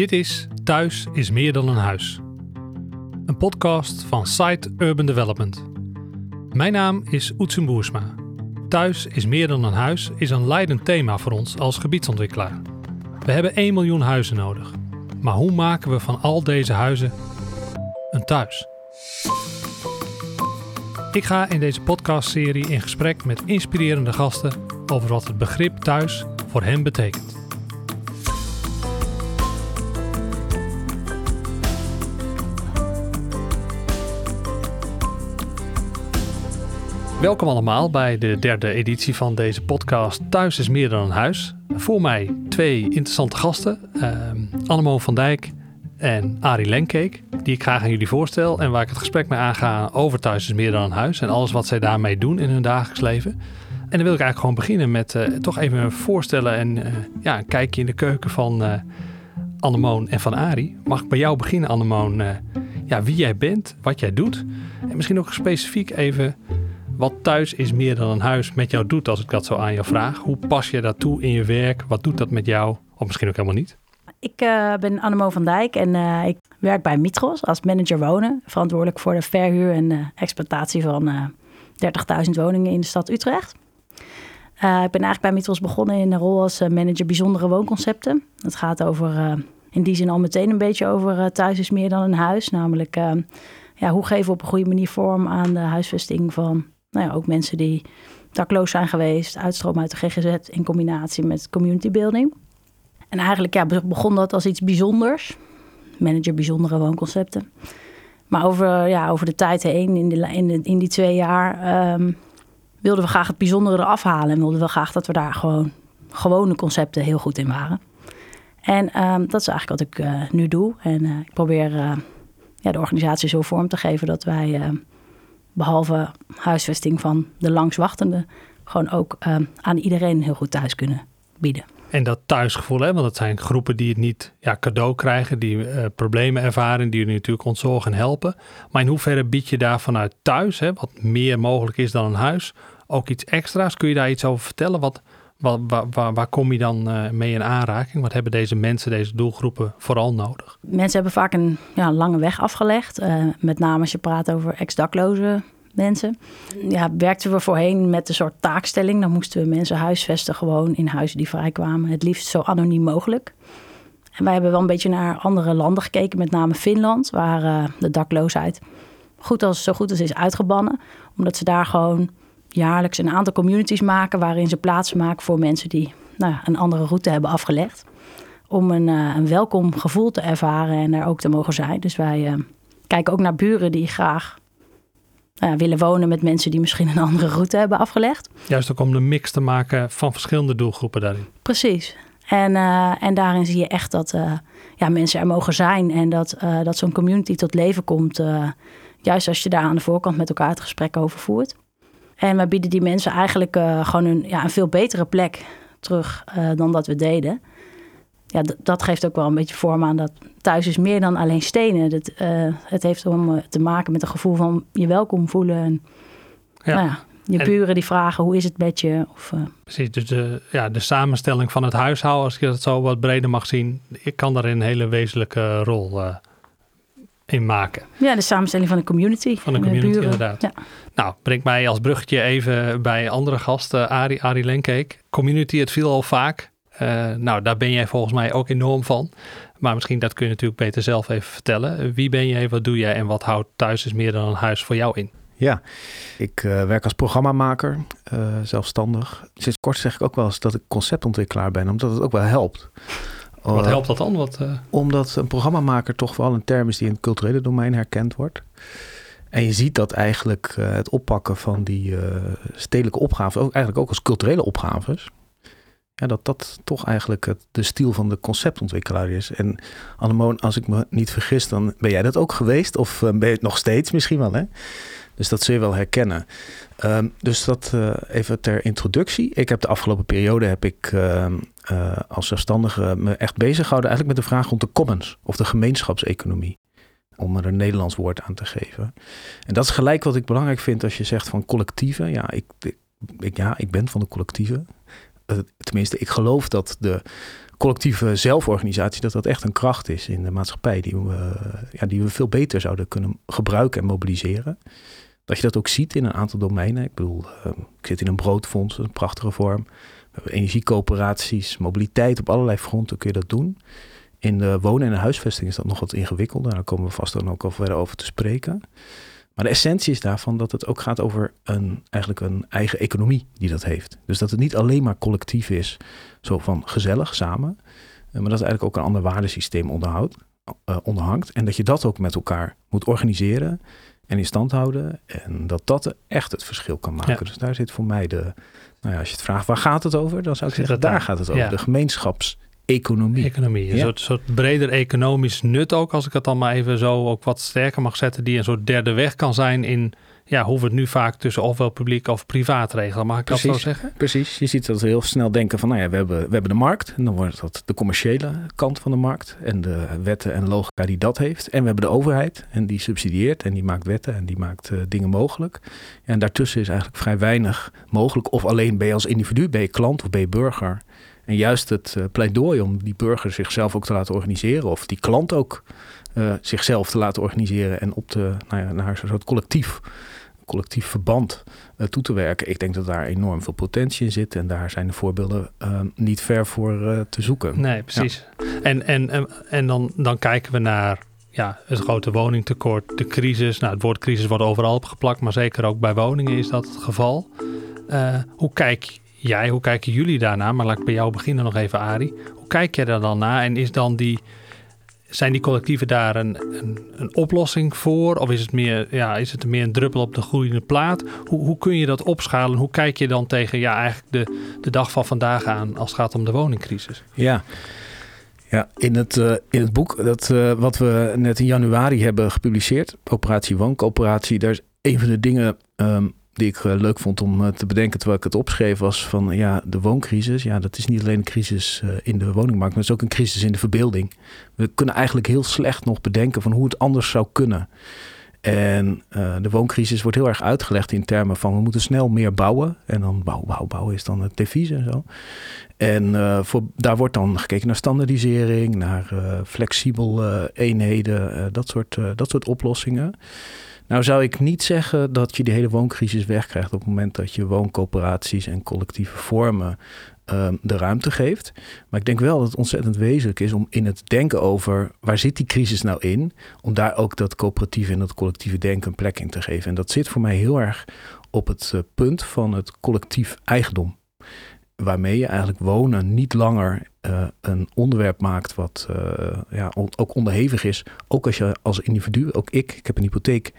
Dit is Thuis is meer dan een huis. Een podcast van Site Urban Development. Mijn naam is Oetsen Boersma. Thuis is meer dan een huis is een leidend thema voor ons als gebiedsontwikkelaar. We hebben 1 miljoen huizen nodig. Maar hoe maken we van al deze huizen een thuis? Ik ga in deze podcastserie in gesprek met inspirerende gasten over wat het begrip thuis voor hen betekent. Welkom allemaal bij de derde editie van deze podcast Thuis is meer dan een huis. Voor mij twee interessante gasten, uh, Annemoon van Dijk en Arie Lenkeek, die ik graag aan jullie voorstel en waar ik het gesprek mee aanga over Thuis is meer dan een huis en alles wat zij daarmee doen in hun dagelijks leven. En dan wil ik eigenlijk gewoon beginnen met uh, toch even voorstellen en uh, ja, een kijkje in de keuken van uh, Annemoon en van Arie. Mag ik bij jou beginnen, Annemoon? ja, wie jij bent, wat jij doet en misschien ook specifiek even wat thuis is meer dan een huis met jou doet, als ik dat zo aan jou vraag. Hoe pas je dat toe in je werk? Wat doet dat met jou? Of misschien ook helemaal niet. Ik uh, ben Annemo van Dijk en uh, ik werk bij Mitros als manager wonen. Verantwoordelijk voor de verhuur en de exploitatie van uh, 30.000 woningen in de stad Utrecht. ik ben eigenlijk bij Mitros begonnen in de rol als manager bijzondere woonconcepten. Het gaat over, in die zin al meteen een beetje over thuis is meer dan een huis. Namelijk, ja, hoe geven we op een goede manier vorm aan de huisvesting van nou ja, ook mensen die dakloos zijn geweest, uitstroom uit de GGZ in combinatie met community building. En eigenlijk ja, begon dat als iets bijzonders. Manager bijzondere woonconcepten. Maar over, ja, over de tijd heen, in, de, in, de, in die twee jaar, um, wilden we graag het bijzondere eraf halen. En wilden we graag dat we daar gewoon gewone concepten heel goed in waren. En um, dat is eigenlijk wat ik uh, nu doe. En uh, ik probeer uh, ja, de organisatie zo vorm te geven dat wij ehm, behalve huisvesting van de langswachtende, gewoon ook uh, aan iedereen heel goed thuis kunnen bieden. En dat thuisgevoel, hè? want het zijn groepen die het niet ja, cadeau krijgen, die uh, problemen ervaren, die jullie natuurlijk ontzorgen en helpen. Maar in hoeverre bied je daar vanuit thuis, hè, wat meer mogelijk is dan een huis, ook iets extra's? Kun je daar iets over vertellen? Wat, Waar, waar, waar, kom je dan uh, mee in aanraking? Wat hebben deze mensen, deze doelgroepen vooral nodig? Mensen hebben vaak een ja, lange weg afgelegd. Uh, met name als je praat over ex-dakloze mensen. Ja, werkten we voorheen met een soort taakstelling. Dan moesten we mensen huisvesten gewoon in huizen die vrijkwamen. Het liefst zo anoniem mogelijk. En wij hebben wel een beetje naar andere landen gekeken, met name Finland, waar uh, de dakloosheid goed als, zo goed als is uitgebannen. Omdat ze daar gewoon jaarlijks een aantal communities maken waarin ze plaats maken voor mensen die nou, een andere route hebben afgelegd. Om een, uh, een welkom gevoel te ervaren en daar ook te mogen zijn. Dus wij uh, kijken ook naar buren die graag uh, willen wonen met mensen die misschien een andere route hebben afgelegd. Juist ook om de mix te maken van verschillende doelgroepen daarin. Precies. En, en daarin zie je echt dat ja, mensen er mogen zijn en dat, dat zo'n community tot leven komt. juist als je daar aan de voorkant met elkaar het gesprek over voert. En we bieden die mensen eigenlijk uh, gewoon een, ja, een veel betere plek terug uh, dan dat we deden. Ja, dat geeft ook wel een beetje vorm aan dat thuis is meer dan alleen stenen. Dat, uh, het heeft om te maken met een gevoel van je welkom voelen. En, ja. Nou ja, je en, buren die vragen hoe is het met je. Of, Precies, dus de, ja, de samenstelling van het huishouden, als je dat zo wat breder mag zien, ik kan daarin een hele wezenlijke rol in maken. Ja, de samenstelling van de community. Van de community, inderdaad. Ja. Nou, breng mij als bruggetje even bij andere gasten, Arie, Arie Lenkeek. Community, het viel al vaak. Uh, nou, daar ben jij volgens mij ook enorm van. Maar misschien dat kun je natuurlijk beter zelf even vertellen. Wie ben jij, wat doe jij en wat houdt thuis is meer dan een huis voor jou in? Ja, ik uh, werk als programmamaker, uh, zelfstandig. Sinds kort zeg ik ook wel eens dat ik conceptontwikkelaar ben, omdat het ook wel helpt. Wat helpt dat dan? Wat, uh... Omdat een programmamaker toch wel een term is die in het culturele domein herkend wordt. En je ziet dat eigenlijk uh, het oppakken van die uh, stedelijke opgaven, ook, eigenlijk ook als culturele opgaves, ja, dat dat toch eigenlijk het, de stiel van de conceptontwikkelaar is. En Annemoon, als ik me niet vergis, dan ben jij dat ook geweest, of ben je het nog steeds misschien wel, hè? Dus dat je wel herkennen. Um, dus dat uh, even ter introductie. Ik heb de afgelopen periode heb ik uh, uh, als zelfstandige me echt bezig gehouden eigenlijk met de vraag rond de commons of de gemeenschapseconomie. Om er een Nederlands woord aan te geven. En dat is gelijk wat ik belangrijk vind als je zegt van collectieven. Ja, ik, ik ja, ik ben van de collectieven. tenminste, ik geloof dat de collectieve zelforganisatie, dat dat echt een kracht is in de maatschappij die we, ja, die we veel beter zouden kunnen gebruiken en mobiliseren. Dat je dat ook ziet in een aantal domeinen. Ik bedoel, uh, ik zit in een broodfonds, een prachtige vorm. We hebben energiecoöperaties, mobiliteit, op allerlei fronten kun je dat doen. In de wonen- en de huisvesting is dat nog wat ingewikkelder. Daar komen we vast dan ook al verder over te spreken. Maar de essentie is daarvan dat het ook gaat over een, eigenlijk een eigen economie die dat heeft. Dus dat het niet alleen maar collectief is, zo van gezellig samen. Eh, maar dat het eigenlijk ook een ander waardesysteem onderhoudt, uh, onderhangt. En dat je dat ook met elkaar moet organiseren en in stand houden. En dat dat echt het verschil kan maken. Dus daar zit voor mij de, nou ja, als je het vraagt waar gaat het over, dan zou ik zeggen, daar gaat het over. De gemeenschapseconomie. Economie, een soort, soort, breder economisch nut ook, als ik het dan maar even zo ook wat sterker mag zetten, die een soort derde weg kan zijn in ja, hoe we het nu vaak tussen ofwel publiek of privaat regelen. Mag ik precies, dat zo zeggen? Precies. Je ziet dat we heel snel denken van, nou ja, we hebben, we hebben de markt. En dan wordt dat de commerciële kant van de markt. En de wetten en logica die dat heeft. En we hebben de overheid. En die subsidieert en die maakt wetten en die maakt uh, dingen mogelijk. En daartussen is eigenlijk vrij weinig mogelijk. Of alleen ben je als individu, ben je klant of ben je burger. En juist het uh, pleidooi om die burger zichzelf ook te laten organiseren. Of die klant ook uh, zichzelf te laten organiseren. En op te, nou ja, naar een soort collectief collectief verband uh, toe te werken. Ik denk dat daar enorm veel potentie in zit. En daar zijn de voorbeelden uh, niet ver voor uh, te zoeken. Nee, precies. Ja. En, en, en, en dan, dan kijken we naar ja, het grote woningtekort, de crisis. Nou, het woord crisis wordt overal opgeplakt, maar zeker ook bij woningen is dat het geval. hoe kijk jij, hoe kijken jullie daarna? Maar laat ik bij jou beginnen nog even, Ari. Hoe kijk jij daar dan naar? En is dan die zijn die collectieven daar een, een, een, oplossing voor? Of is het, meer, ja, is het meer een druppel op de groeiende plaat? Hoe, hoe kun je dat opschalen? Hoe kijk je dan tegen ja, eigenlijk de, de dag van vandaag aan als het gaat om de woningcrisis? Ja, ja, in het, uh, in het boek dat, uh, wat we net in januari hebben gepubliceerd, Operatie Wooncoöperatie, daar is een van de dingen um, die ik uh, leuk vond om uh, te bedenken terwijl ik het opschreef, was van ja, de wooncrisis. Ja, dat is niet alleen een crisis uh, in de woningmarkt, maar het is ook een crisis in de verbeelding. We kunnen eigenlijk heel slecht nog bedenken van hoe het anders zou kunnen. En de wooncrisis wordt heel erg uitgelegd in termen van we moeten snel meer bouwen. En dan bouw, bouw, bouwen is dan het devies en zo. En voor, daar wordt dan gekeken naar standaardisering, naar flexibel eenheden, dat, soort, dat soort oplossingen. Nou zou ik niet zeggen dat je die hele wooncrisis wegkrijgt op het moment dat je wooncoöperaties en collectieve vormen um, de ruimte geeft. Maar ik denk wel dat het ontzettend wezenlijk is om in het denken over waar zit die crisis nou in, om daar ook dat coöperatieve en dat collectieve denken een plek in te geven. En dat zit voor mij heel erg op het uh, punt van het collectief eigendom waarmee je eigenlijk wonen niet langer uh, een onderwerp maakt wat uh, ja, ook onderhevig is. Ook als je als individu, ook ik, ik heb een hypotheek.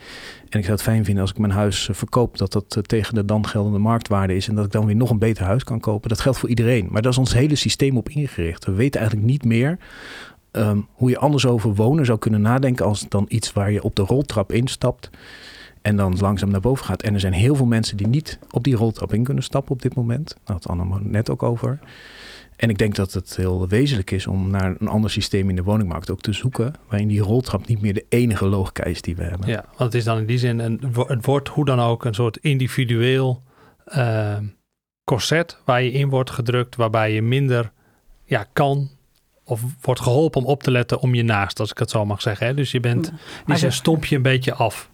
En ik zou het fijn vinden als ik mijn huis uh, verkoop, dat dat tegen de dan geldende marktwaarde is. En dat ik dan weer nog een beter huis kan kopen. Dat geldt voor iedereen. Maar daar is ons hele systeem op ingericht. We weten eigenlijk niet meer um, hoe je anders over wonen zou kunnen nadenken als dan iets waar je op de roltrap instapt. En dan langzaam naar boven gaat. En er zijn heel veel mensen die niet op die roltrap in kunnen stappen op dit moment. Daar had Anne net ook over. En ik denk dat het heel wezenlijk is om naar een ander systeem in de woningmarkt ook te zoeken. Waarin die roltrap niet meer de enige logica is die we hebben. Ja, want het is dan in die zin, een, het wordt hoe dan ook een soort individueel uh, corset waar je in wordt gedrukt. Waarbij je minder ja, kan of wordt geholpen om op te letten om je naast, als ik het zo mag zeggen. Hè? Dus je bent, die een stompje een beetje af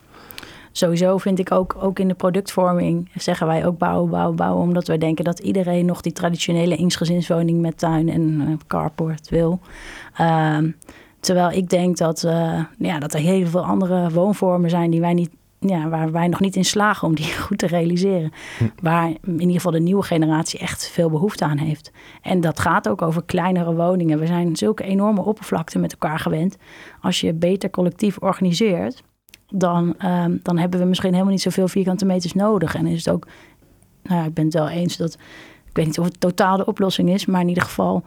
sowieso vind ik ook, ook in de productvorming zeggen wij ook bouwen, bouwen, bouwen. Omdat wij denken dat iedereen nog die traditionele eensgezinswoning met tuin en uh, carport wil. Uh, terwijl ik denk dat, uh, ja, dat er heel veel andere woonvormen zijn die wij niet, ja, waar wij nog niet in slagen om die goed te realiseren. Hm. Waar in ieder geval de nieuwe generatie echt veel behoefte aan heeft. En dat gaat ook over kleinere woningen. We zijn zulke enorme oppervlakte met elkaar gewend. Als je beter collectief organiseert, dan, um, dan hebben we misschien helemaal niet zoveel vierkante meters nodig. En is het ook, nou ja, ik ben het wel eens dat, ik weet niet of het totaal de oplossing is, maar in ieder geval,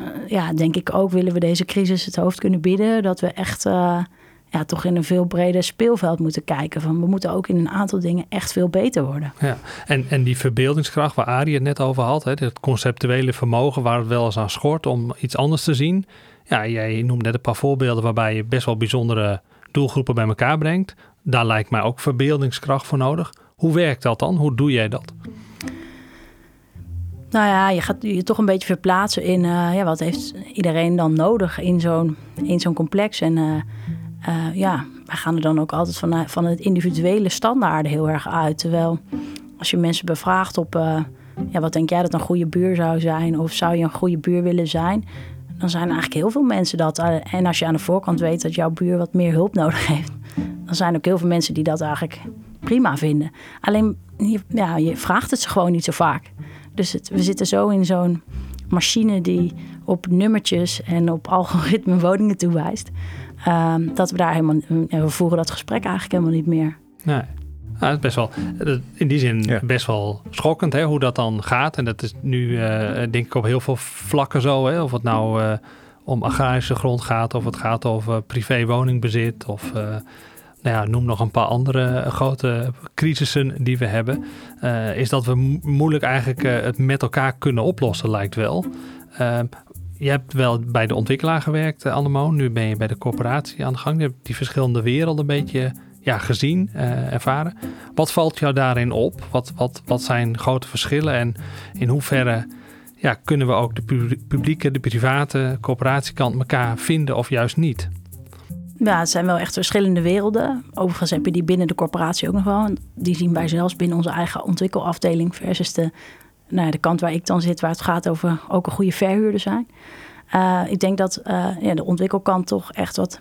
uh, ja, denk ik ook, willen we deze crisis het hoofd kunnen bieden, dat we echt uh, ja, toch in een veel breder speelveld moeten kijken. Van we moeten ook in een aantal dingen echt veel beter worden. Ja, en, en die verbeeldingskracht waar Arie het net over had, hè, het conceptuele vermogen waar het wel eens aan schort om iets anders te zien. Ja, jij noemt net een paar voorbeelden waarbij je best wel bijzondere doelgroepen bij elkaar brengt. Daar lijkt mij ook verbeeldingskracht voor nodig. Hoe werkt dat dan? Hoe doe jij dat? Nou ja, je gaat je toch een beetje verplaatsen in uh, ja, wat heeft iedereen dan nodig in zo'n, in zo'n complex. En uh, uh, ja, wij gaan er dan ook altijd van, van het individuele standaarden heel erg uit. Terwijl als je mensen bevraagt op ja, wat denk jij dat een goede buur zou zijn? Of zou je een goede buur willen zijn? Dan zijn eigenlijk heel veel mensen dat. En als je aan de voorkant weet dat jouw buur wat meer hulp nodig heeft, dan zijn ook heel veel mensen die dat eigenlijk prima vinden. Alleen, ja, je vraagt het ze gewoon niet zo vaak. Dus we zitten zo in zo'n machine die op nummertjes en op algoritme woningen toewijst. Um, dat we daar helemaal. We voeren dat gesprek eigenlijk helemaal niet meer. Nee. Nou, het is best wel, in die zin best wel schokkend hè, hoe dat dan gaat. En dat is nu uh, denk ik op heel veel vlakken zo. Hè, of het nou uh, om agrarische grond gaat, of het gaat over privé woningbezit. Of uh, nou ja, noem nog een paar andere grote crisissen die we hebben. is dat we moeilijk eigenlijk het met elkaar kunnen oplossen, lijkt wel. je hebt wel bij de ontwikkelaar gewerkt, Annemo. Nu ben je bij de corporatie aan de gang. Je hebt die verschillende werelden een beetje ja, gezien, uh, ervaren. Wat valt jou daarin op? Wat, wat, wat zijn grote verschillen en in hoeverre ja, kunnen we ook de publieke, de private coöperatiekant elkaar vinden of juist niet? Ja, het zijn wel echt verschillende werelden. Overigens heb je die binnen de corporatie ook nog wel. Die zien wij zelfs binnen onze eigen ontwikkelafdeling versus de, nou ja, de kant waar ik dan zit, waar het gaat over ook een goede verhuurder zijn. Uh, ik denk dat uh, ja, de ontwikkelkant toch echt wat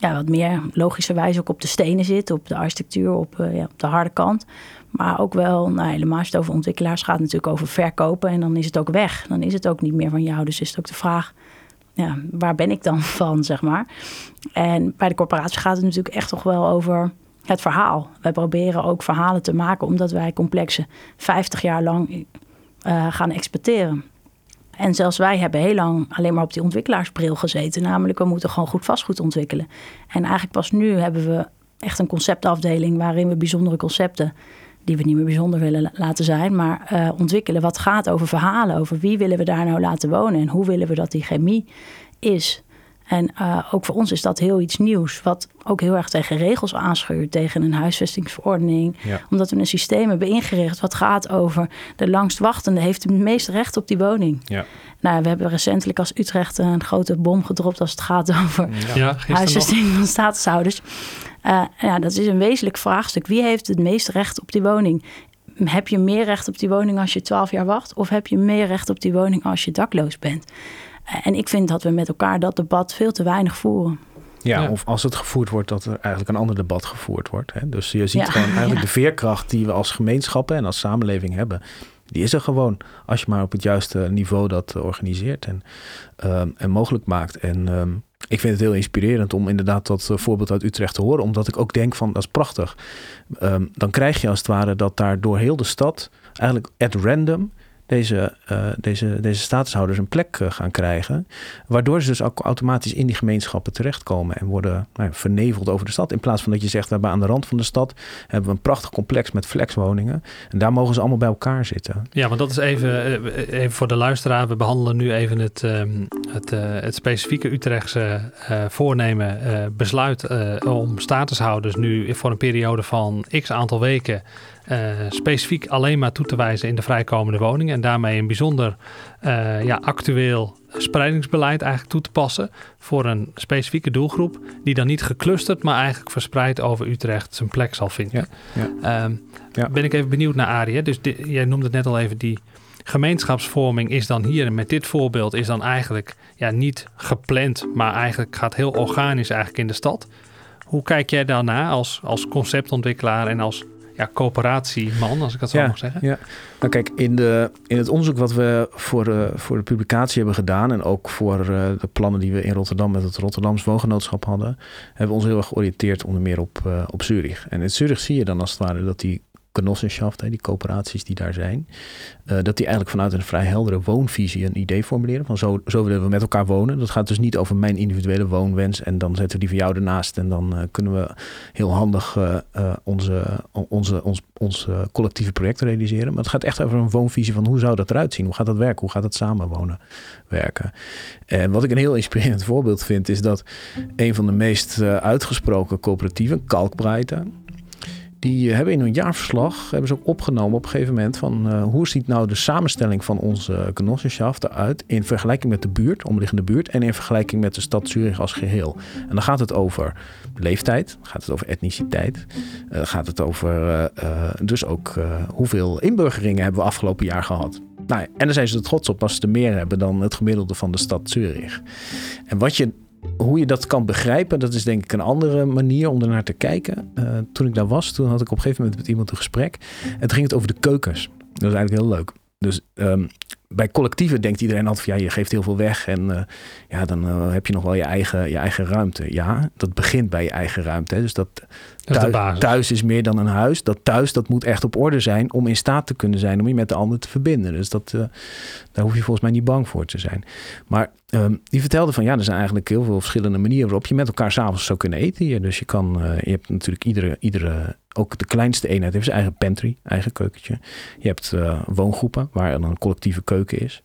ja, wat meer logischerwijs ook op de stenen zit, op de architectuur, op, uh, ja, op de harde kant. Maar ook wel, nou, helemaal als het over ontwikkelaars gaat, natuurlijk over verkopen. En dan is het ook weg. Dan is het ook niet meer van jou. Dus is het ook de vraag, ja, waar ben ik dan van, zeg maar. En bij de corporatie gaat het natuurlijk echt toch wel over het verhaal. Wij proberen ook verhalen te maken, omdat wij complexen 50 jaar lang uh, gaan exporteren. En zelfs wij hebben heel lang alleen maar op die ontwikkelaarsbril gezeten. Namelijk, we moeten gewoon goed vastgoed ontwikkelen. En eigenlijk pas nu hebben we echt een conceptafdeling waarin we bijzondere concepten, die we niet meer bijzonder willen laten zijn, maar uh, ontwikkelen wat gaat over verhalen. Over wie willen we daar nou laten wonen en hoe willen we dat die chemie is. En uh, ook voor ons is dat heel iets nieuws, wat ook heel erg tegen regels aanschuurt, tegen een huisvestingsverordening. Ja. Omdat we een systeem hebben ingericht wat gaat over de langstwachtende heeft het meeste recht op die woning. Ja. Nou, we hebben recentelijk als Utrecht een grote bom gedropt als het gaat over ja. huisvesting van statushouders. Uh, ja, dat is een wezenlijk vraagstuk. Wie heeft het meeste recht op die woning? Heb je meer recht op die woning als je 12 jaar wacht? Of heb je meer recht op die woning als je dakloos bent? En ik vind dat we met elkaar dat debat veel te weinig voeren. Ja, of als het gevoerd wordt, dat er eigenlijk een ander debat gevoerd wordt. Hè? Dus je ziet gewoon eigenlijk de veerkracht die we als gemeenschappen en als samenleving hebben. Die is er gewoon als je maar op het juiste niveau dat organiseert en, um, en mogelijk maakt. En um, ik vind het heel inspirerend om inderdaad dat uh, voorbeeld uit Utrecht te horen. Omdat ik ook denk van, dat is prachtig. Um, dan krijg je als het ware dat daar door heel de stad eigenlijk at random deze, uh, deze, deze statushouders een plek uh, gaan krijgen. Waardoor ze dus ook automatisch in die gemeenschappen terechtkomen en worden nou, verneveld over de stad. In plaats van dat je zegt, we hebben aan de rand van de stad hebben we een prachtig complex met flexwoningen. En daar mogen ze allemaal bij elkaar zitten. Ja, want dat is even, eh, even voor de luisteraar. We behandelen nu even het, um, het, het specifieke Utrechtse voornemen, besluit om statushouders nu voor een periode van x aantal weken uh, specifiek alleen maar toe te wijzen in de vrijkomende woningen. En daarmee een bijzonder uh, ja, actueel spreidingsbeleid eigenlijk toe te passen voor een specifieke doelgroep. Die dan niet geclusterd, maar eigenlijk verspreid over Utrecht zijn plek zal vinden. Ja, ja. Um, ja. Ben ik even benieuwd naar Arie. Dus jij noemde het net al even, die gemeenschapsvorming is dan hier met dit voorbeeld is dan eigenlijk ja, niet gepland, maar eigenlijk gaat heel organisch eigenlijk in de stad. Hoe kijk jij daarna als, als conceptontwikkelaar en als ja, coöperatieman, als ik dat zo mag zeggen. Ja, nou kijk, in, de, in het onderzoek wat we voor, uh, voor de publicatie hebben gedaan... en ook voor uh, de plannen die we in Rotterdam met het Rotterdams Woongenootschap hadden... hebben we ons heel erg georiënteerd onder meer op, uh, op Zurich. En in Zurich zie je dan als het ware dat die Genossenschaft, die coöperaties die daar zijn, uh, dat die eigenlijk vanuit een vrij heldere woonvisie een idee formuleren van zo, zo willen we met elkaar wonen. Dat gaat dus niet over mijn individuele woonwens en dan zetten we die van jou ernaast en dan uh, kunnen we heel handig uh, onze, onze, ons, ons collectieve project realiseren. Maar het gaat echt over een woonvisie van hoe zou dat eruit zien? Hoe gaat dat werken? Hoe gaat het samenwonen werken? En wat ik een heel inspirerend voorbeeld vind is dat een van de meest uitgesproken coöperatieven, Kalkbreite, die hebben in hun jaarverslag hebben ze ook opgenomen op een gegeven moment van uh, hoe ziet nou de samenstelling van onze genossenschaft eruit in vergelijking met de buurt, omliggende buurt en in vergelijking met de stad Zurich als geheel. En dan gaat het over leeftijd, gaat het over etniciteit, uh, gaat het over dus ook hoeveel inburgeringen hebben we afgelopen jaar gehad. Nou, en dan zijn ze er trots op als ze er meer hebben dan het gemiddelde van de stad Zurich. En wat je hoe je dat kan begrijpen, dat is denk ik een andere manier om ernaar te kijken. Uh, toen ik daar was, toen had ik op een gegeven moment met iemand een gesprek. Toen ging het over de keukens. Dat is eigenlijk heel leuk. Dus um, bij collectieven denkt iedereen altijd van ja, je geeft heel veel weg en uh, ja, dan uh, heb je nog wel je eigen, je eigen ruimte. Ja, dat begint bij je eigen ruimte. Hè. Dus dat, thuis, is thuis, is meer dan een huis. Dat thuis, dat moet echt op orde zijn om in staat te kunnen zijn om je met de ander te verbinden. Dus dat, uh, daar hoef je volgens mij niet bang voor te zijn. Maar um, die vertelde van ja, er zijn eigenlijk heel veel verschillende manieren waarop je met elkaar s'avonds zou kunnen eten hier. Dus je kan, je hebt natuurlijk iedere, iedere ook de kleinste eenheid heeft zijn eigen pantry, eigen keukentje. Je hebt uh, woongroepen waar een collectieve keuken is,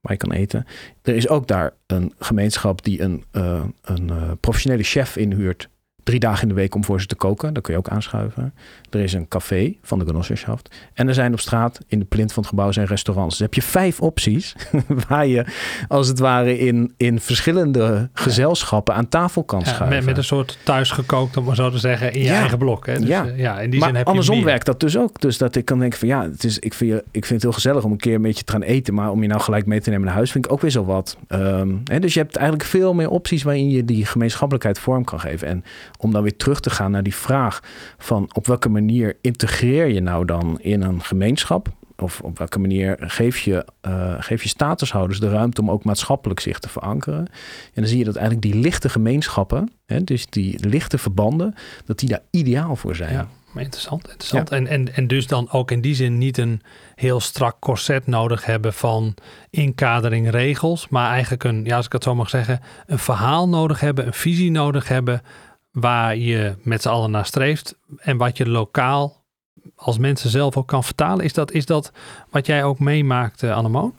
waar je kan eten. Er is ook daar een gemeenschap die een, uh, een uh, professionele chef inhuurt drie dagen in de week om voor ze te koken. Dat kun je ook aanschuiven. Er is een café van de Genossenschaft. En er zijn op straat, in de plint van het gebouw, zijn restaurants. Dus heb je vijf opties waar je als het ware in, in verschillende gezelschappen aan tafel kan ja, schuiven. Met, met, een soort thuisgekookt, om maar zo te zeggen, in je eigen blok. Hè? Dus, ja. Uh, ja, in die maar zin heb andersom werkt dat dus ook. Dus dat ik kan denken van ja, het is, ik, vind, ik vind het heel gezellig om een keer een beetje te gaan eten. Maar om je nou gelijk mee te nemen naar huis vind ik ook weer zo wat. Um, hè, dus je hebt eigenlijk veel meer opties waarin je die gemeenschappelijkheid vorm kan geven. En om dan weer terug te gaan naar die vraag van op welke manier integreer je nou dan in een gemeenschap? Of op welke manier geef je, uh, geef je statushouders de ruimte om ook maatschappelijk zich te verankeren? En dan zie je dat eigenlijk die lichte gemeenschappen, hè, dus die lichte verbanden, dat die daar ideaal voor zijn. Ja. Interessant, interessant. En, en, en dus dan ook in die zin niet een heel strak corset nodig hebben van inkadering regels, maar eigenlijk een, ja, als ik het zo mag zeggen, een verhaal nodig hebben, een visie nodig hebben waar je met z'n allen naar streeft en wat je lokaal als mensen zelf ook kan vertalen. Is dat, is dat wat jij ook meemaakt, uh, Annemoon?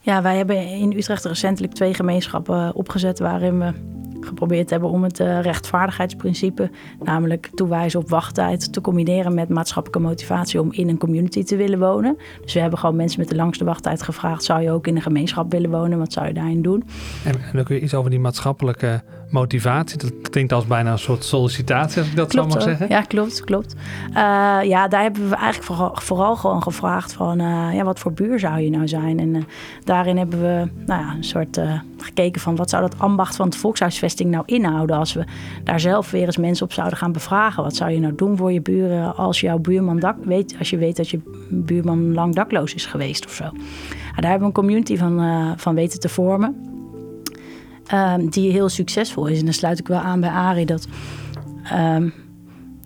Ja, wij hebben in Utrecht recentelijk twee gemeenschappen opgezet waarin we geprobeerd hebben om het uh, rechtvaardigheidsprincipe, namelijk toewijzen op wachttijd, te combineren met maatschappelijke motivatie om in een community te willen wonen. Dus we hebben gewoon mensen met de langste wachttijd gevraagd: zou je ook in een gemeenschap willen wonen? Wat zou je daarin doen? En, en dan kun je iets over die maatschappelijke motivatie. Dat klinkt als bijna een soort sollicitatie, als ik dat klopt, zo mag zeggen. Ja, klopt, klopt. Uh, ja, daar hebben we eigenlijk vooral, vooral gewoon gevraagd van... Uh, ja, wat voor buur zou je nou zijn? En uh, daarin hebben we nou ja, een soort gekeken van... wat zou dat ambacht van de volkshuisvesting nou inhouden... als we daar zelf weer eens mensen op zouden gaan bevragen. Wat zou je nou doen voor je buren als jouw buurman dak weet... als je weet dat je buurman lang dakloos is geweest of zo. daar hebben we een community van, van weten te vormen... Um, die heel succesvol is. En dan sluit ik wel aan bij Ari dat um,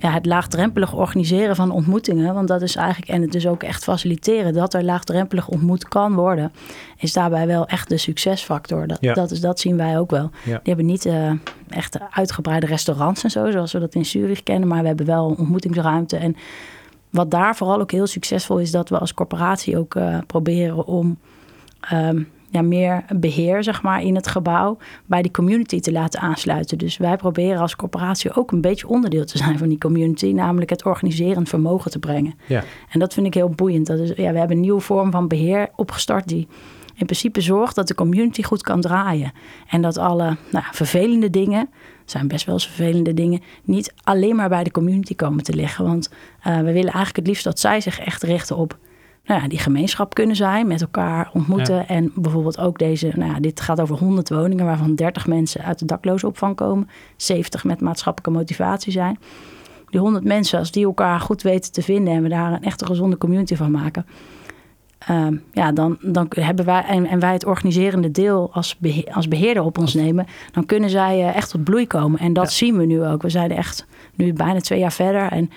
ja, het laagdrempelig organiseren van ontmoetingen, want dat is eigenlijk, en het dus ook echt faciliteren dat er laagdrempelig ontmoet kan worden, is daarbij wel echt de succesfactor. Dat, ja. dat, is, dat zien wij ook wel. Ja. Die hebben niet uh, echt uitgebreide restaurants en zo, zoals we dat in Zurich kennen, maar we hebben wel ontmoetingsruimte. En wat daar vooral ook heel succesvol is, dat we als corporatie ook uh, proberen om. Um, ja, meer beheer zeg maar, in het gebouw bij die community te laten aansluiten. Dus wij proberen als corporatie ook een beetje onderdeel te zijn van die community, namelijk het organiserend vermogen te brengen. Ja. En dat vind ik heel boeiend. Dat is, ja, we hebben een nieuwe vorm van beheer opgestart die in principe zorgt dat de community goed kan draaien. En dat alle nou, vervelende dingen, zijn best wel eens vervelende dingen, niet alleen maar bij de community komen te liggen. Want uh, we willen eigenlijk het liefst dat zij zich echt richten op nou ja, die gemeenschap kunnen zijn, met elkaar ontmoeten. En bijvoorbeeld ook deze, nou ja, dit gaat over 100 woningen, waarvan 30 mensen uit de dakloze opvang komen, 70 met maatschappelijke motivatie zijn. Die 100 mensen, als die elkaar goed weten te vinden en we daar een echte gezonde community van maken, uh, ja, dan, dan hebben wij en, en wij het organiserende deel als, beheer, als beheerder op ons nemen, dan kunnen zij uh, echt tot bloei komen. En dat ja. zien we nu ook. We zijn echt nu bijna twee jaar verder en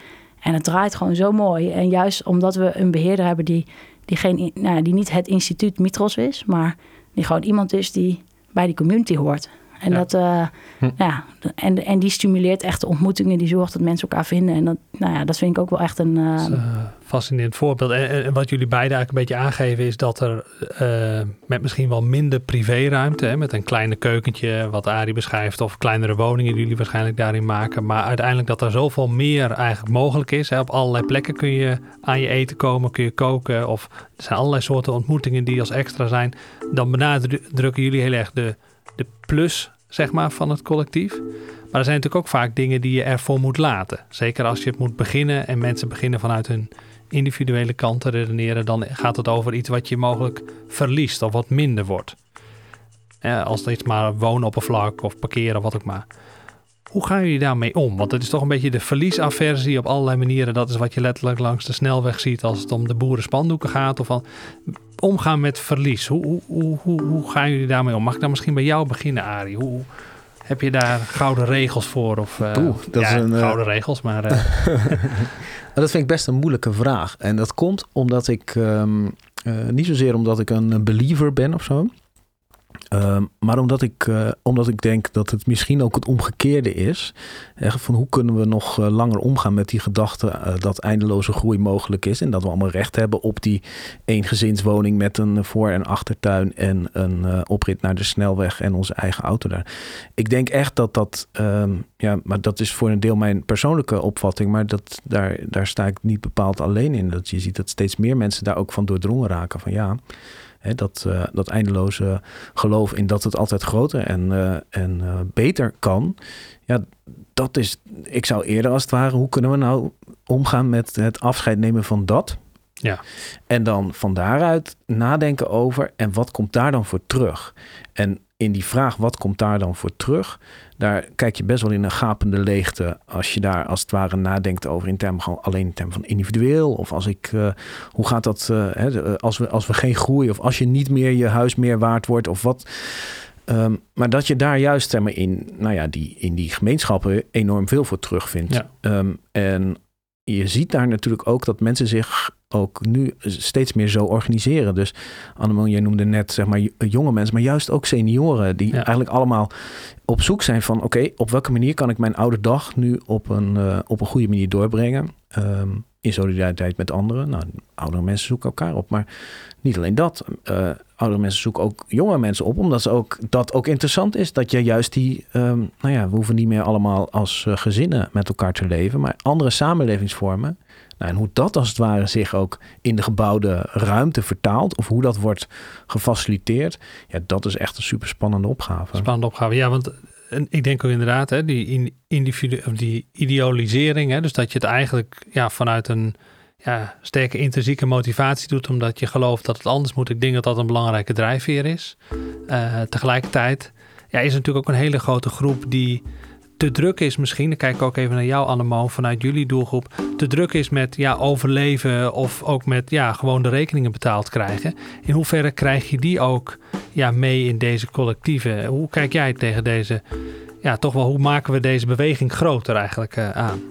en het draait gewoon zo mooi. En juist omdat we een beheerder hebben die, die, geen, nou, die niet het instituut Mitros is, maar die gewoon iemand is die bij die community hoort. En, Ja. dat, eh, Hm. ja, en, en die stimuleert echt de ontmoetingen. Die zorgt dat mensen elkaar vinden. En dat, nou ja, dat vind ik ook wel echt een... Dat is een eh, fascinerend voorbeeld. En, en- wat jullie beiden eigenlijk een beetje aangeven is dat er met misschien wel minder privéruimte, hè, met een kleine keukentje, wat Arie beschrijft, of kleinere woningen die jullie waarschijnlijk daarin maken, maar uiteindelijk dat er zoveel meer eigenlijk mogelijk is. Hè. Op allerlei plekken kun je aan je eten komen, kun je koken, of er zijn allerlei soorten ontmoetingen die als extra zijn. Dan benadrukken jullie heel erg de, de plus, zeg maar, van het collectief. Maar er zijn natuurlijk ook vaak dingen die je ervoor moet laten. Zeker als je het moet beginnen en mensen beginnen vanuit hun individuele kant te redeneren, dan gaat het over iets wat je mogelijk verliest of wat minder wordt. Ja, als het maar woonoppervlak of parkeren of wat ook maar. Hoe gaan jullie daarmee om? Want het is toch een beetje de verliesaversie op allerlei manieren. Dat is wat je letterlijk langs de snelweg ziet als het om de boerenspandoeken gaat. Of van omgaan met verlies. Hoe, hoe, hoe, hoe, hoe gaan jullie daarmee om? Mag ik dan misschien bij jou beginnen, Arie? Hoe, heb je daar gouden regels voor? Of, eh, Oeh, dat ja, is een, eh, gouden regels, maar eh, dat vind ik best een moeilijke vraag. En dat komt omdat ik, ehm, eh, niet zozeer omdat ik een believer ben of zo. Ehm, maar omdat ik, eh, omdat ik denk dat het misschien ook het omgekeerde is. Van hoe kunnen we nog eh, langer omgaan met die gedachte eh, dat eindeloze groei mogelijk is. En dat we allemaal recht hebben op die eengezinswoning met een voor- en achtertuin. En een oprit naar de snelweg en onze eigen auto daar. Ik denk echt dat dat, ehm, ja, maar dat is voor een deel mijn persoonlijke opvatting. Maar dat, daar, daar sta ik niet bepaald alleen in. Dat je ziet dat steeds meer mensen daar ook van doordrongen raken. Van ja, hè, dat, eh, dat eindeloze geloof in dat het altijd groter en, eh, en eh, beter kan. Ja, dat is, ik zou eerder als het ware, hoe kunnen we nou omgaan met het afscheid nemen van dat? Ja. En dan van daaruit nadenken over en wat komt daar dan voor terug? En in die vraag, wat komt daar dan voor terug? Daar kijk je best wel in een gapende leegte als je daar als het ware nadenkt over in termen gewoon alleen in termen van individueel. Of als ik, eh, hoe gaat dat eh, hè, eh, als, we, als we geen groei of als je niet meer je huis meer waard wordt of wat. Ehm, maar dat je daar juist zeg maar, in, nou ja, die, in die gemeenschappen enorm veel voor terugvindt. Ja. Ehm, en je ziet daar natuurlijk ook dat mensen zich ook nu steeds meer zo organiseren. Dus Annemel, jij noemde net zeg maar jonge mensen, maar juist ook senioren die Ja. eigenlijk allemaal op zoek zijn van oké, op welke manier kan ik mijn oude dag nu op een, eh, op een goede manier doorbrengen? Ehm, in solidariteit met anderen. Nou, oudere mensen zoeken elkaar op, maar niet alleen dat. Eh, oudere mensen zoeken ook jonge mensen op, omdat ze ook, dat ook interessant is. Dat je juist die, ehm, nou ja, we hoeven niet meer allemaal als eh, gezinnen met elkaar te leven, maar andere samenlevingsvormen. Nou, en hoe dat als het ware zich ook in de gebouwde ruimte vertaalt, of hoe dat wordt gefaciliteerd, ja, dat is echt een super spannende opgave. Spannende opgave. Ja, want ik denk ook inderdaad, hè, die, in, individu die idealisering, hè, dus dat je het eigenlijk ja, vanuit een ja, sterke intrinsieke motivatie doet, omdat je gelooft dat het anders moet. Ik denk dat dat een belangrijke drijfveer is. Eh, tegelijkertijd ja, is er natuurlijk ook een hele grote groep die te druk is misschien, dan kijk ik ook even naar jou Annemo, vanuit jullie doelgroep, te druk is met ja, overleven of ook met ja, gewoon de rekeningen betaald krijgen. In hoeverre krijg je die ook ja, mee in deze collectieven? Hoe kijk jij tegen deze, ja, toch wel, hoe maken we deze beweging groter eigenlijk eh, aan?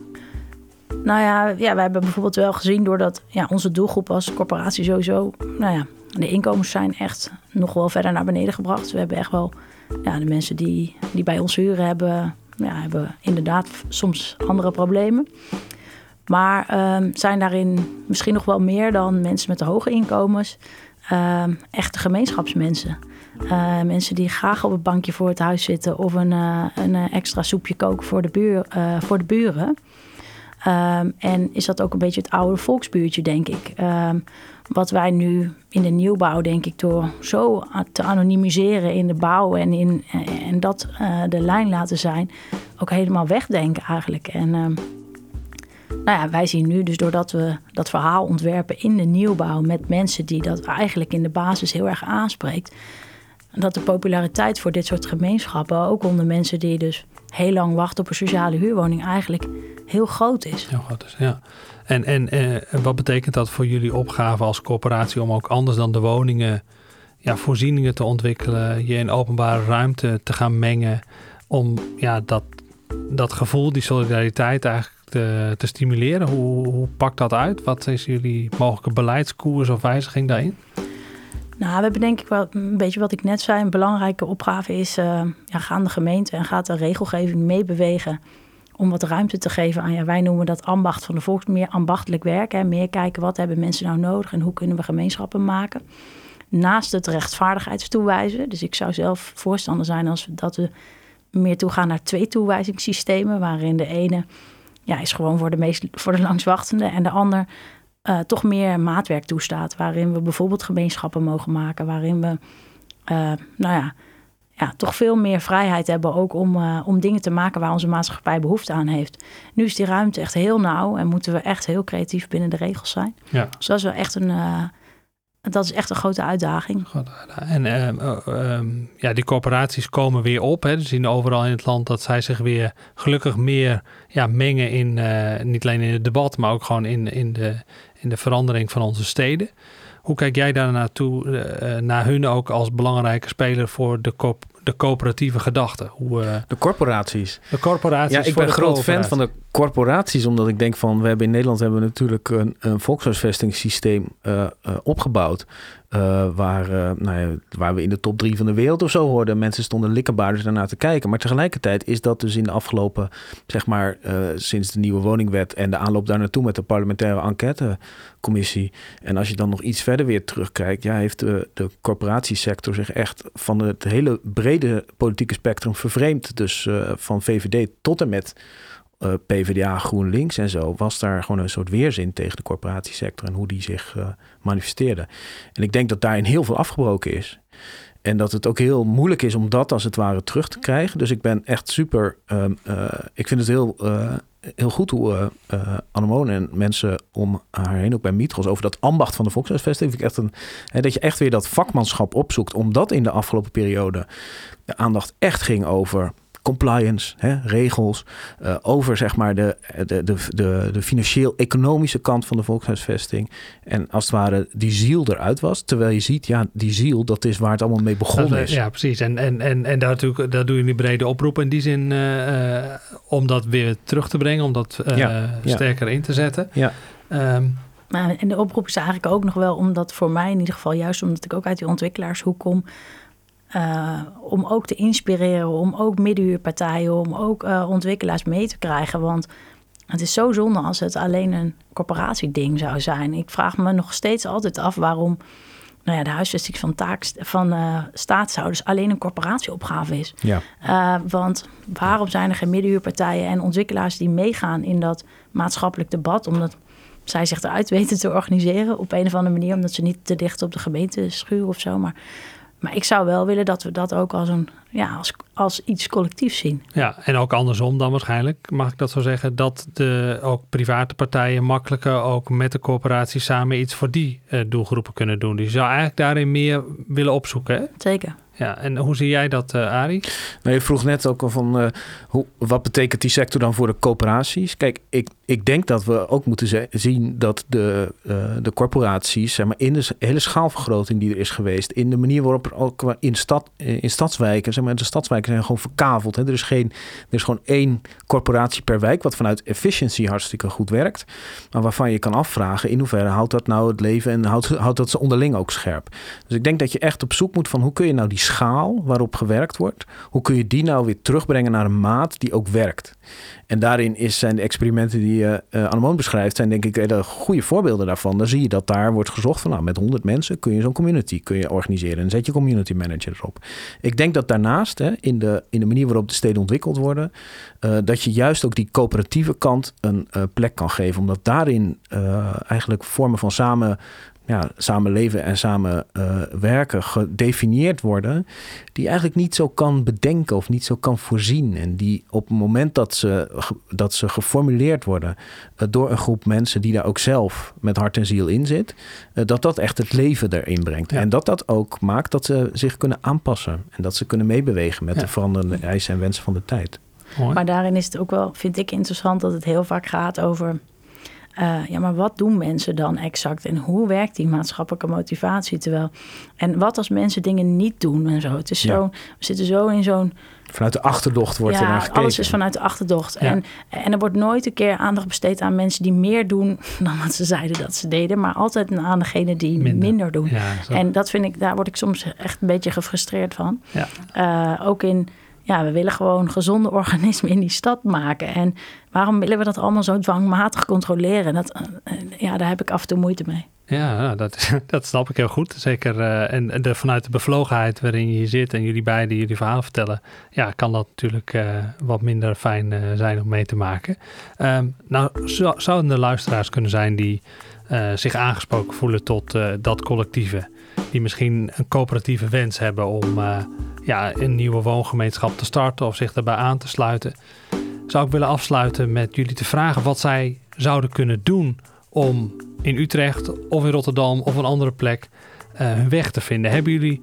Nou ja, ja, wij hebben bijvoorbeeld wel gezien doordat ja, onze doelgroep als corporatie sowieso, nou ja, de inkomens zijn echt nog wel verder naar beneden gebracht. We hebben echt wel, ja, de mensen die, die bij ons huren hebben, ja, hebben inderdaad soms andere problemen. Maar ehm, zijn daarin misschien nog wel meer dan mensen met de hoge inkomens, ehm, echte gemeenschapsmensen. Eh, mensen die graag op het bankje voor het huis zitten of een, eh, een eh, extra soepje koken voor de, buur, eh, voor de buren. En is dat ook een beetje het oude volksbuurtje, denk ik. Wat wij nu in de nieuwbouw, denk ik, door zo te anonimiseren in de bouw en, in, en dat uh, de lijn laten zijn, ook helemaal wegdenken eigenlijk. En um, nou ja, wij zien nu dus doordat we dat verhaal ontwerpen in de nieuwbouw met mensen die dat eigenlijk in de basis heel erg aanspreekt, dat de populariteit voor dit soort gemeenschappen, ook onder mensen die dus heel lang wachten op een sociale huurwoning, eigenlijk heel groot is. Heel groot is, ja. En, en, en wat betekent dat voor jullie opgave als corporatie om ook anders dan de woningen ja, voorzieningen te ontwikkelen, je in openbare ruimte te gaan mengen, om ja, dat, dat gevoel, die solidariteit eigenlijk te, te stimuleren? Hoe, hoe pakt dat uit? Wat is jullie mogelijke beleidskoers of wijziging daarin? Nou, we hebben denk ik wel een beetje wat ik net zei. Een belangrijke opgave is, uh, ja, gaan de gemeente en gaat de regelgeving meebewegen om wat ruimte te geven aan, ja, wij noemen dat ambacht van de volks, meer ambachtelijk werken. Meer kijken wat hebben mensen nou nodig en hoe kunnen we gemeenschappen maken. Naast het rechtvaardigheidstoewijzen. Dus ik zou zelf voorstander zijn als we, dat we meer toegaan naar twee toewijzingssystemen, waarin de ene ja, is gewoon voor de, meest, voor de langswachtende en de ander uh, toch meer maatwerk toestaat. Waarin we bijvoorbeeld gemeenschappen mogen maken, waarin we uh, nou ja, ja, toch veel meer vrijheid hebben ook om, uh, om dingen te maken waar onze maatschappij behoefte aan heeft. Nu is die ruimte echt heel nauw en moeten we echt heel creatief binnen de regels zijn. Ja. Dus dat is wel echt een, dat is echt een grote uitdaging. En uh, ja, die corporaties komen weer op. Hè. We zien overal in het land dat zij zich weer gelukkig meer ja, mengen in, niet alleen in het debat, maar ook gewoon in, in, de, in de verandering van onze steden. Hoe kijk jij daar naartoe, uh, naar hun ook als belangrijke speler voor de, co de coöperatieve gedachte? Hoe, uh, de corporaties. De corporaties. Ja, ik ben groot fan van de corporaties, omdat ik denk van, we hebben in Nederland hebben we natuurlijk een, een volkshuisvestingssysteem uh, opgebouwd. Uh, waar, nou ja, waar we in de top drie van de wereld of zo hoorden. Mensen stonden likkenbaarders daarna te kijken. Maar tegelijkertijd is dat dus in de afgelopen, zeg maar, sinds de nieuwe woningwet en de aanloop daar naartoe met de parlementaire enquêtecommissie. En als je dan nog iets verder weer terugkijkt, ja, heeft de, de corporatiesector zich echt van het hele brede politieke spectrum vervreemd. Dus van VVD tot en met uh, PvdA, GroenLinks en zo, was daar gewoon een soort weerzin tegen de corporatiesector en hoe die zich uh, manifesteerde. En ik denk dat daarin heel veel afgebroken is. En dat het ook heel moeilijk is om dat als het ware terug te krijgen. Dus ik ben echt super. Uh, ik vind het heel, heel goed hoe uh, Anemone en mensen om haar heen, ook bij Mitros, over dat ambacht van de Volkshuisvesting. Ik echt een. Hè, dat je echt weer dat vakmanschap opzoekt. Omdat in de afgelopen periode de aandacht echt ging over compliance, hè, regels, uh, over zeg maar de, de, de, de, de financieel-economische kant van de volkshuisvesting. En als het ware die ziel eruit was. Terwijl je ziet, ja, die ziel, dat is waar het allemaal mee begonnen is. Ja, precies. En, en, en, en daar, natuurlijk, daar doe je een brede oproep in die zin uh, om dat weer terug te brengen, om dat ja, sterker ja. in te zetten. Ja. Um, maar, en de oproep is eigenlijk ook nog wel omdat voor mij in ieder geval, juist omdat ik ook uit die ontwikkelaarshoek kom, uh, om ook te inspireren, om ook middenhuurpartijen, om ook uh, ontwikkelaars mee te krijgen. Want het is zo zonde als het alleen een corporatieding zou zijn. Ik vraag me nog steeds altijd af waarom nou ja, de huisvesting van, taak, van uh, staatshouders alleen een corporatieopgave is. Ja. want waarom zijn er geen middenhuurpartijen en ontwikkelaars die meegaan in dat maatschappelijk debat? Omdat zij zich eruit weten te organiseren op een of andere manier, omdat ze niet te dicht op de gemeente schuren of zo. Maar maar ik zou wel willen dat we dat ook als, een, ja, als, als iets collectiefs zien. Ja, en ook andersom dan waarschijnlijk, mag ik dat zo zeggen, dat de ook private partijen makkelijker ook met de corporatie samen iets voor die uh, doelgroepen kunnen doen. Die zou eigenlijk daarin meer willen opzoeken. Hè? Zeker. Ja, en hoe zie jij dat, uh, Arie? Nou, je vroeg net ook al van uh, hoe, wat betekent die sector dan voor de coöperaties? Kijk, ik, ik denk dat we ook moeten zien dat de, uh, de corporaties, zeg maar, in de hele schaalvergroting die er is geweest, in de manier waarop er ook in, stad, in stadswijken, zeg maar, de stadswijken zijn gewoon verkaveld. Hè? Er, is geen, er is gewoon één corporatie per wijk, wat vanuit efficiency hartstikke goed werkt, maar waarvan je kan afvragen in hoeverre houdt dat nou het leven en houdt, houdt dat ze onderling ook scherp. Dus ik denk dat je echt op zoek moet van hoe kun je nou die schaal waarop gewerkt wordt, hoe kun je die nou weer terugbrengen naar een maat die ook werkt? En daarin is, zijn de experimenten die uh, uh beschrijft, zijn denk ik hele goede voorbeelden daarvan. Dan zie je dat daar wordt gezocht van nou, met 100 mensen kun je zo'n community kun je organiseren en zet je community manager erop. Ik denk dat daarnaast, hè, in, de, in de manier waarop de steden ontwikkeld worden, uh, dat je juist ook die coöperatieve kant een plek kan geven. Omdat daarin eigenlijk vormen van samen ja, samen leven en samen uh, werken gedefinieerd worden, die eigenlijk niet zo kan bedenken of niet zo kan voorzien. En die op het moment dat ze, dat ze geformuleerd worden uh, door een groep mensen die daar ook zelf met hart en ziel in zit, uh, dat dat echt het leven erin brengt. Ja. En dat dat ook maakt dat ze zich kunnen aanpassen en dat ze kunnen meebewegen met ja. de veranderende eisen en wensen van de tijd. Mooi. Maar daarin is het ook wel, vind ik interessant, dat het heel vaak gaat over eh, ja, maar wat doen mensen dan exact en hoe werkt die maatschappelijke motivatie? Terwijl, en wat als mensen dingen niet doen en zo? Het is Ja. zo, we zitten zo in zo'n Vanuit de achterdocht wordt er naar ja, gekeken. alles is vanuit de achterdocht. Ja. En, en er wordt nooit een keer aandacht besteed aan mensen die meer doen dan wat ze zeiden dat ze deden, maar altijd aan degene die Minder. minder, doen. Ja. En dat vind ik, daar word ik soms echt een beetje gefrustreerd van. Ja. Eh, ook in, ja, we willen gewoon gezonde organismen in die stad maken. En waarom willen we dat allemaal zo dwangmatig controleren? Dat, eh, ja, daar heb ik af en toe moeite mee. Ja, dat, dat snap ik heel goed. Zeker eh, en, de, vanuit de bevlogenheid waarin je hier zit en jullie beiden jullie verhaal vertellen, ja, kan dat natuurlijk eh, wat minder fijn zijn om mee te maken. Ehm, nou, zo, zouden er luisteraars kunnen zijn die zich aangesproken voelen tot dat collectieve, die misschien een coöperatieve wens hebben om ja, een nieuwe woongemeenschap te starten of zich daarbij aan te sluiten. Zou ik willen afsluiten met jullie te vragen wat zij zouden kunnen doen om in Utrecht of in Rotterdam of een andere plek eh, hun weg te vinden. Hebben jullie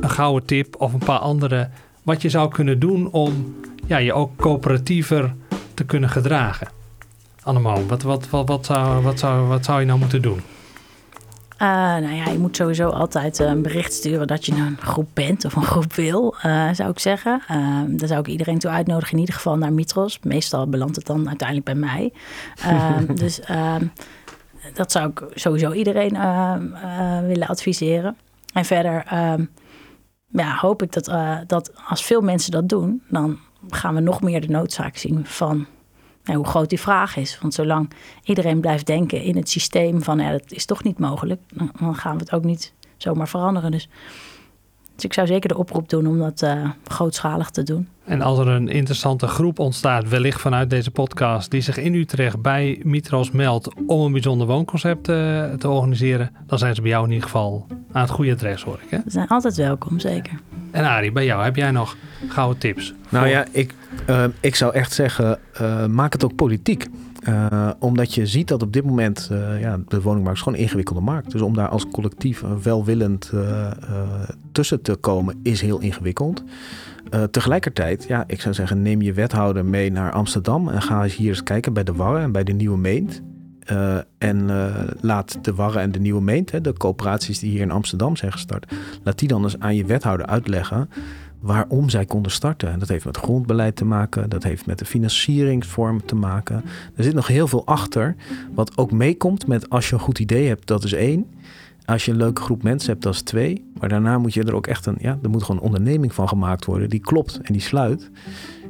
een gouden tip of een paar andere wat je zou kunnen doen om ja, je ook coöperatiever te kunnen gedragen? Annemaal, wat, wat, wat, wat, zou, wat, zou, wat zou je nou moeten doen? Eh, nou ja, je moet sowieso altijd eh, een bericht sturen dat je een groep bent of een groep wil, eh, zou ik zeggen. Uh, daar zou ik iedereen toe uitnodigen, in ieder geval naar Mitros. Meestal belandt het dan uiteindelijk bij mij. Uh, dus ehm, dat zou ik sowieso iedereen willen adviseren. En verder ehm, ja, hoop ik dat, dat als veel mensen dat doen, dan gaan we nog meer de noodzaak zien van hoe groot die vraag is. Want zolang iedereen blijft denken in het systeem van ja, dat is toch niet mogelijk, dan gaan we het ook niet zomaar veranderen. Dus, dus ik zou zeker de oproep doen om dat uh, grootschalig te doen. En als er een interessante groep ontstaat, wellicht vanuit deze podcast, die zich in Utrecht bij Mitros meldt om een bijzonder woonconcept uh, te organiseren, dan zijn ze bij jou in ieder geval aan het goede adres, hoor ik. Hè? Ze zijn altijd welkom, zeker. En Arie, bij jou, heb jij nog gouden tips? Nou ja, ik, uh, ik zou echt zeggen, uh, maak het ook politiek. Uh, omdat je ziet dat op dit moment uh, ja, de woningmarkt is gewoon een ingewikkelde markt. Dus om daar als collectief welwillend uh, tussen te komen is heel ingewikkeld. tegelijkertijd, ja, ik zou zeggen, neem je wethouder mee naar Amsterdam en ga eens hier eens kijken bij de Warre en bij de Nieuwe Meent. en laat de Warre en de Nieuwe Meent, hè, de coöperaties die hier in Amsterdam zijn gestart, laat die dan eens aan je wethouder uitleggen waarom zij konden starten. En dat heeft met grondbeleid te maken, dat heeft met de financieringsvorm te maken. Er zit nog heel veel achter, wat ook meekomt met als je een goed idee hebt, dat is één. Als je een leuke groep mensen hebt, dat is twee. Maar daarna moet je er ook echt een, ja, er moet gewoon een onderneming van gemaakt worden die klopt en die sluit.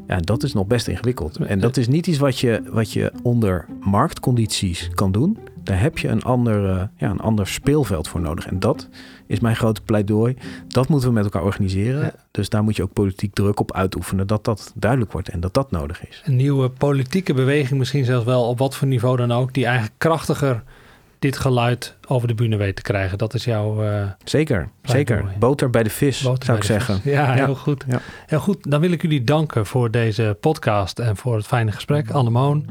Ja, dat is nog best ingewikkeld. En dat is niet iets wat je, wat je onder marktcondities kan doen. Daar heb je een ander, ja, een ander speelveld voor nodig. En dat is mijn grote pleidooi. Dat moeten we met elkaar organiseren. Ja. Dus daar moet je ook politiek druk op uitoefenen dat dat duidelijk wordt en dat dat nodig is. Een nieuwe politieke beweging, misschien zelfs wel op wat voor niveau dan ook, die eigenlijk krachtiger dit geluid over de bühne weet te krijgen. Dat is jouw. Uh, zeker, zeker. Boter bij de vis, Boter zou ik zeggen. Ja, ja, heel goed. Ja. Heel goed. Dan wil ik jullie danken voor deze podcast en voor het fijne gesprek. Annemoon,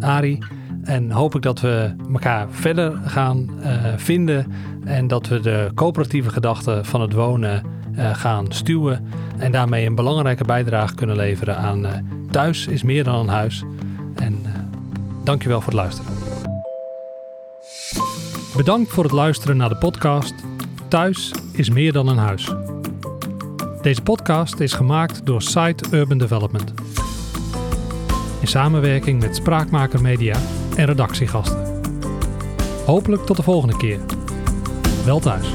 Arie. En hoop ik dat we elkaar verder gaan uh, vinden. En dat we de coöperatieve gedachte van het wonen uh, gaan stuwen. En daarmee een belangrijke bijdrage kunnen leveren aan uh, Thuis is meer dan een huis. En dankjewel voor het luisteren. Bedankt voor het luisteren naar de podcast Thuis is meer dan een huis. Deze podcast is gemaakt door Site Urban Development. In samenwerking met Spraakmaker Media en redactiegasten. Hopelijk tot de volgende keer. Wel thuis.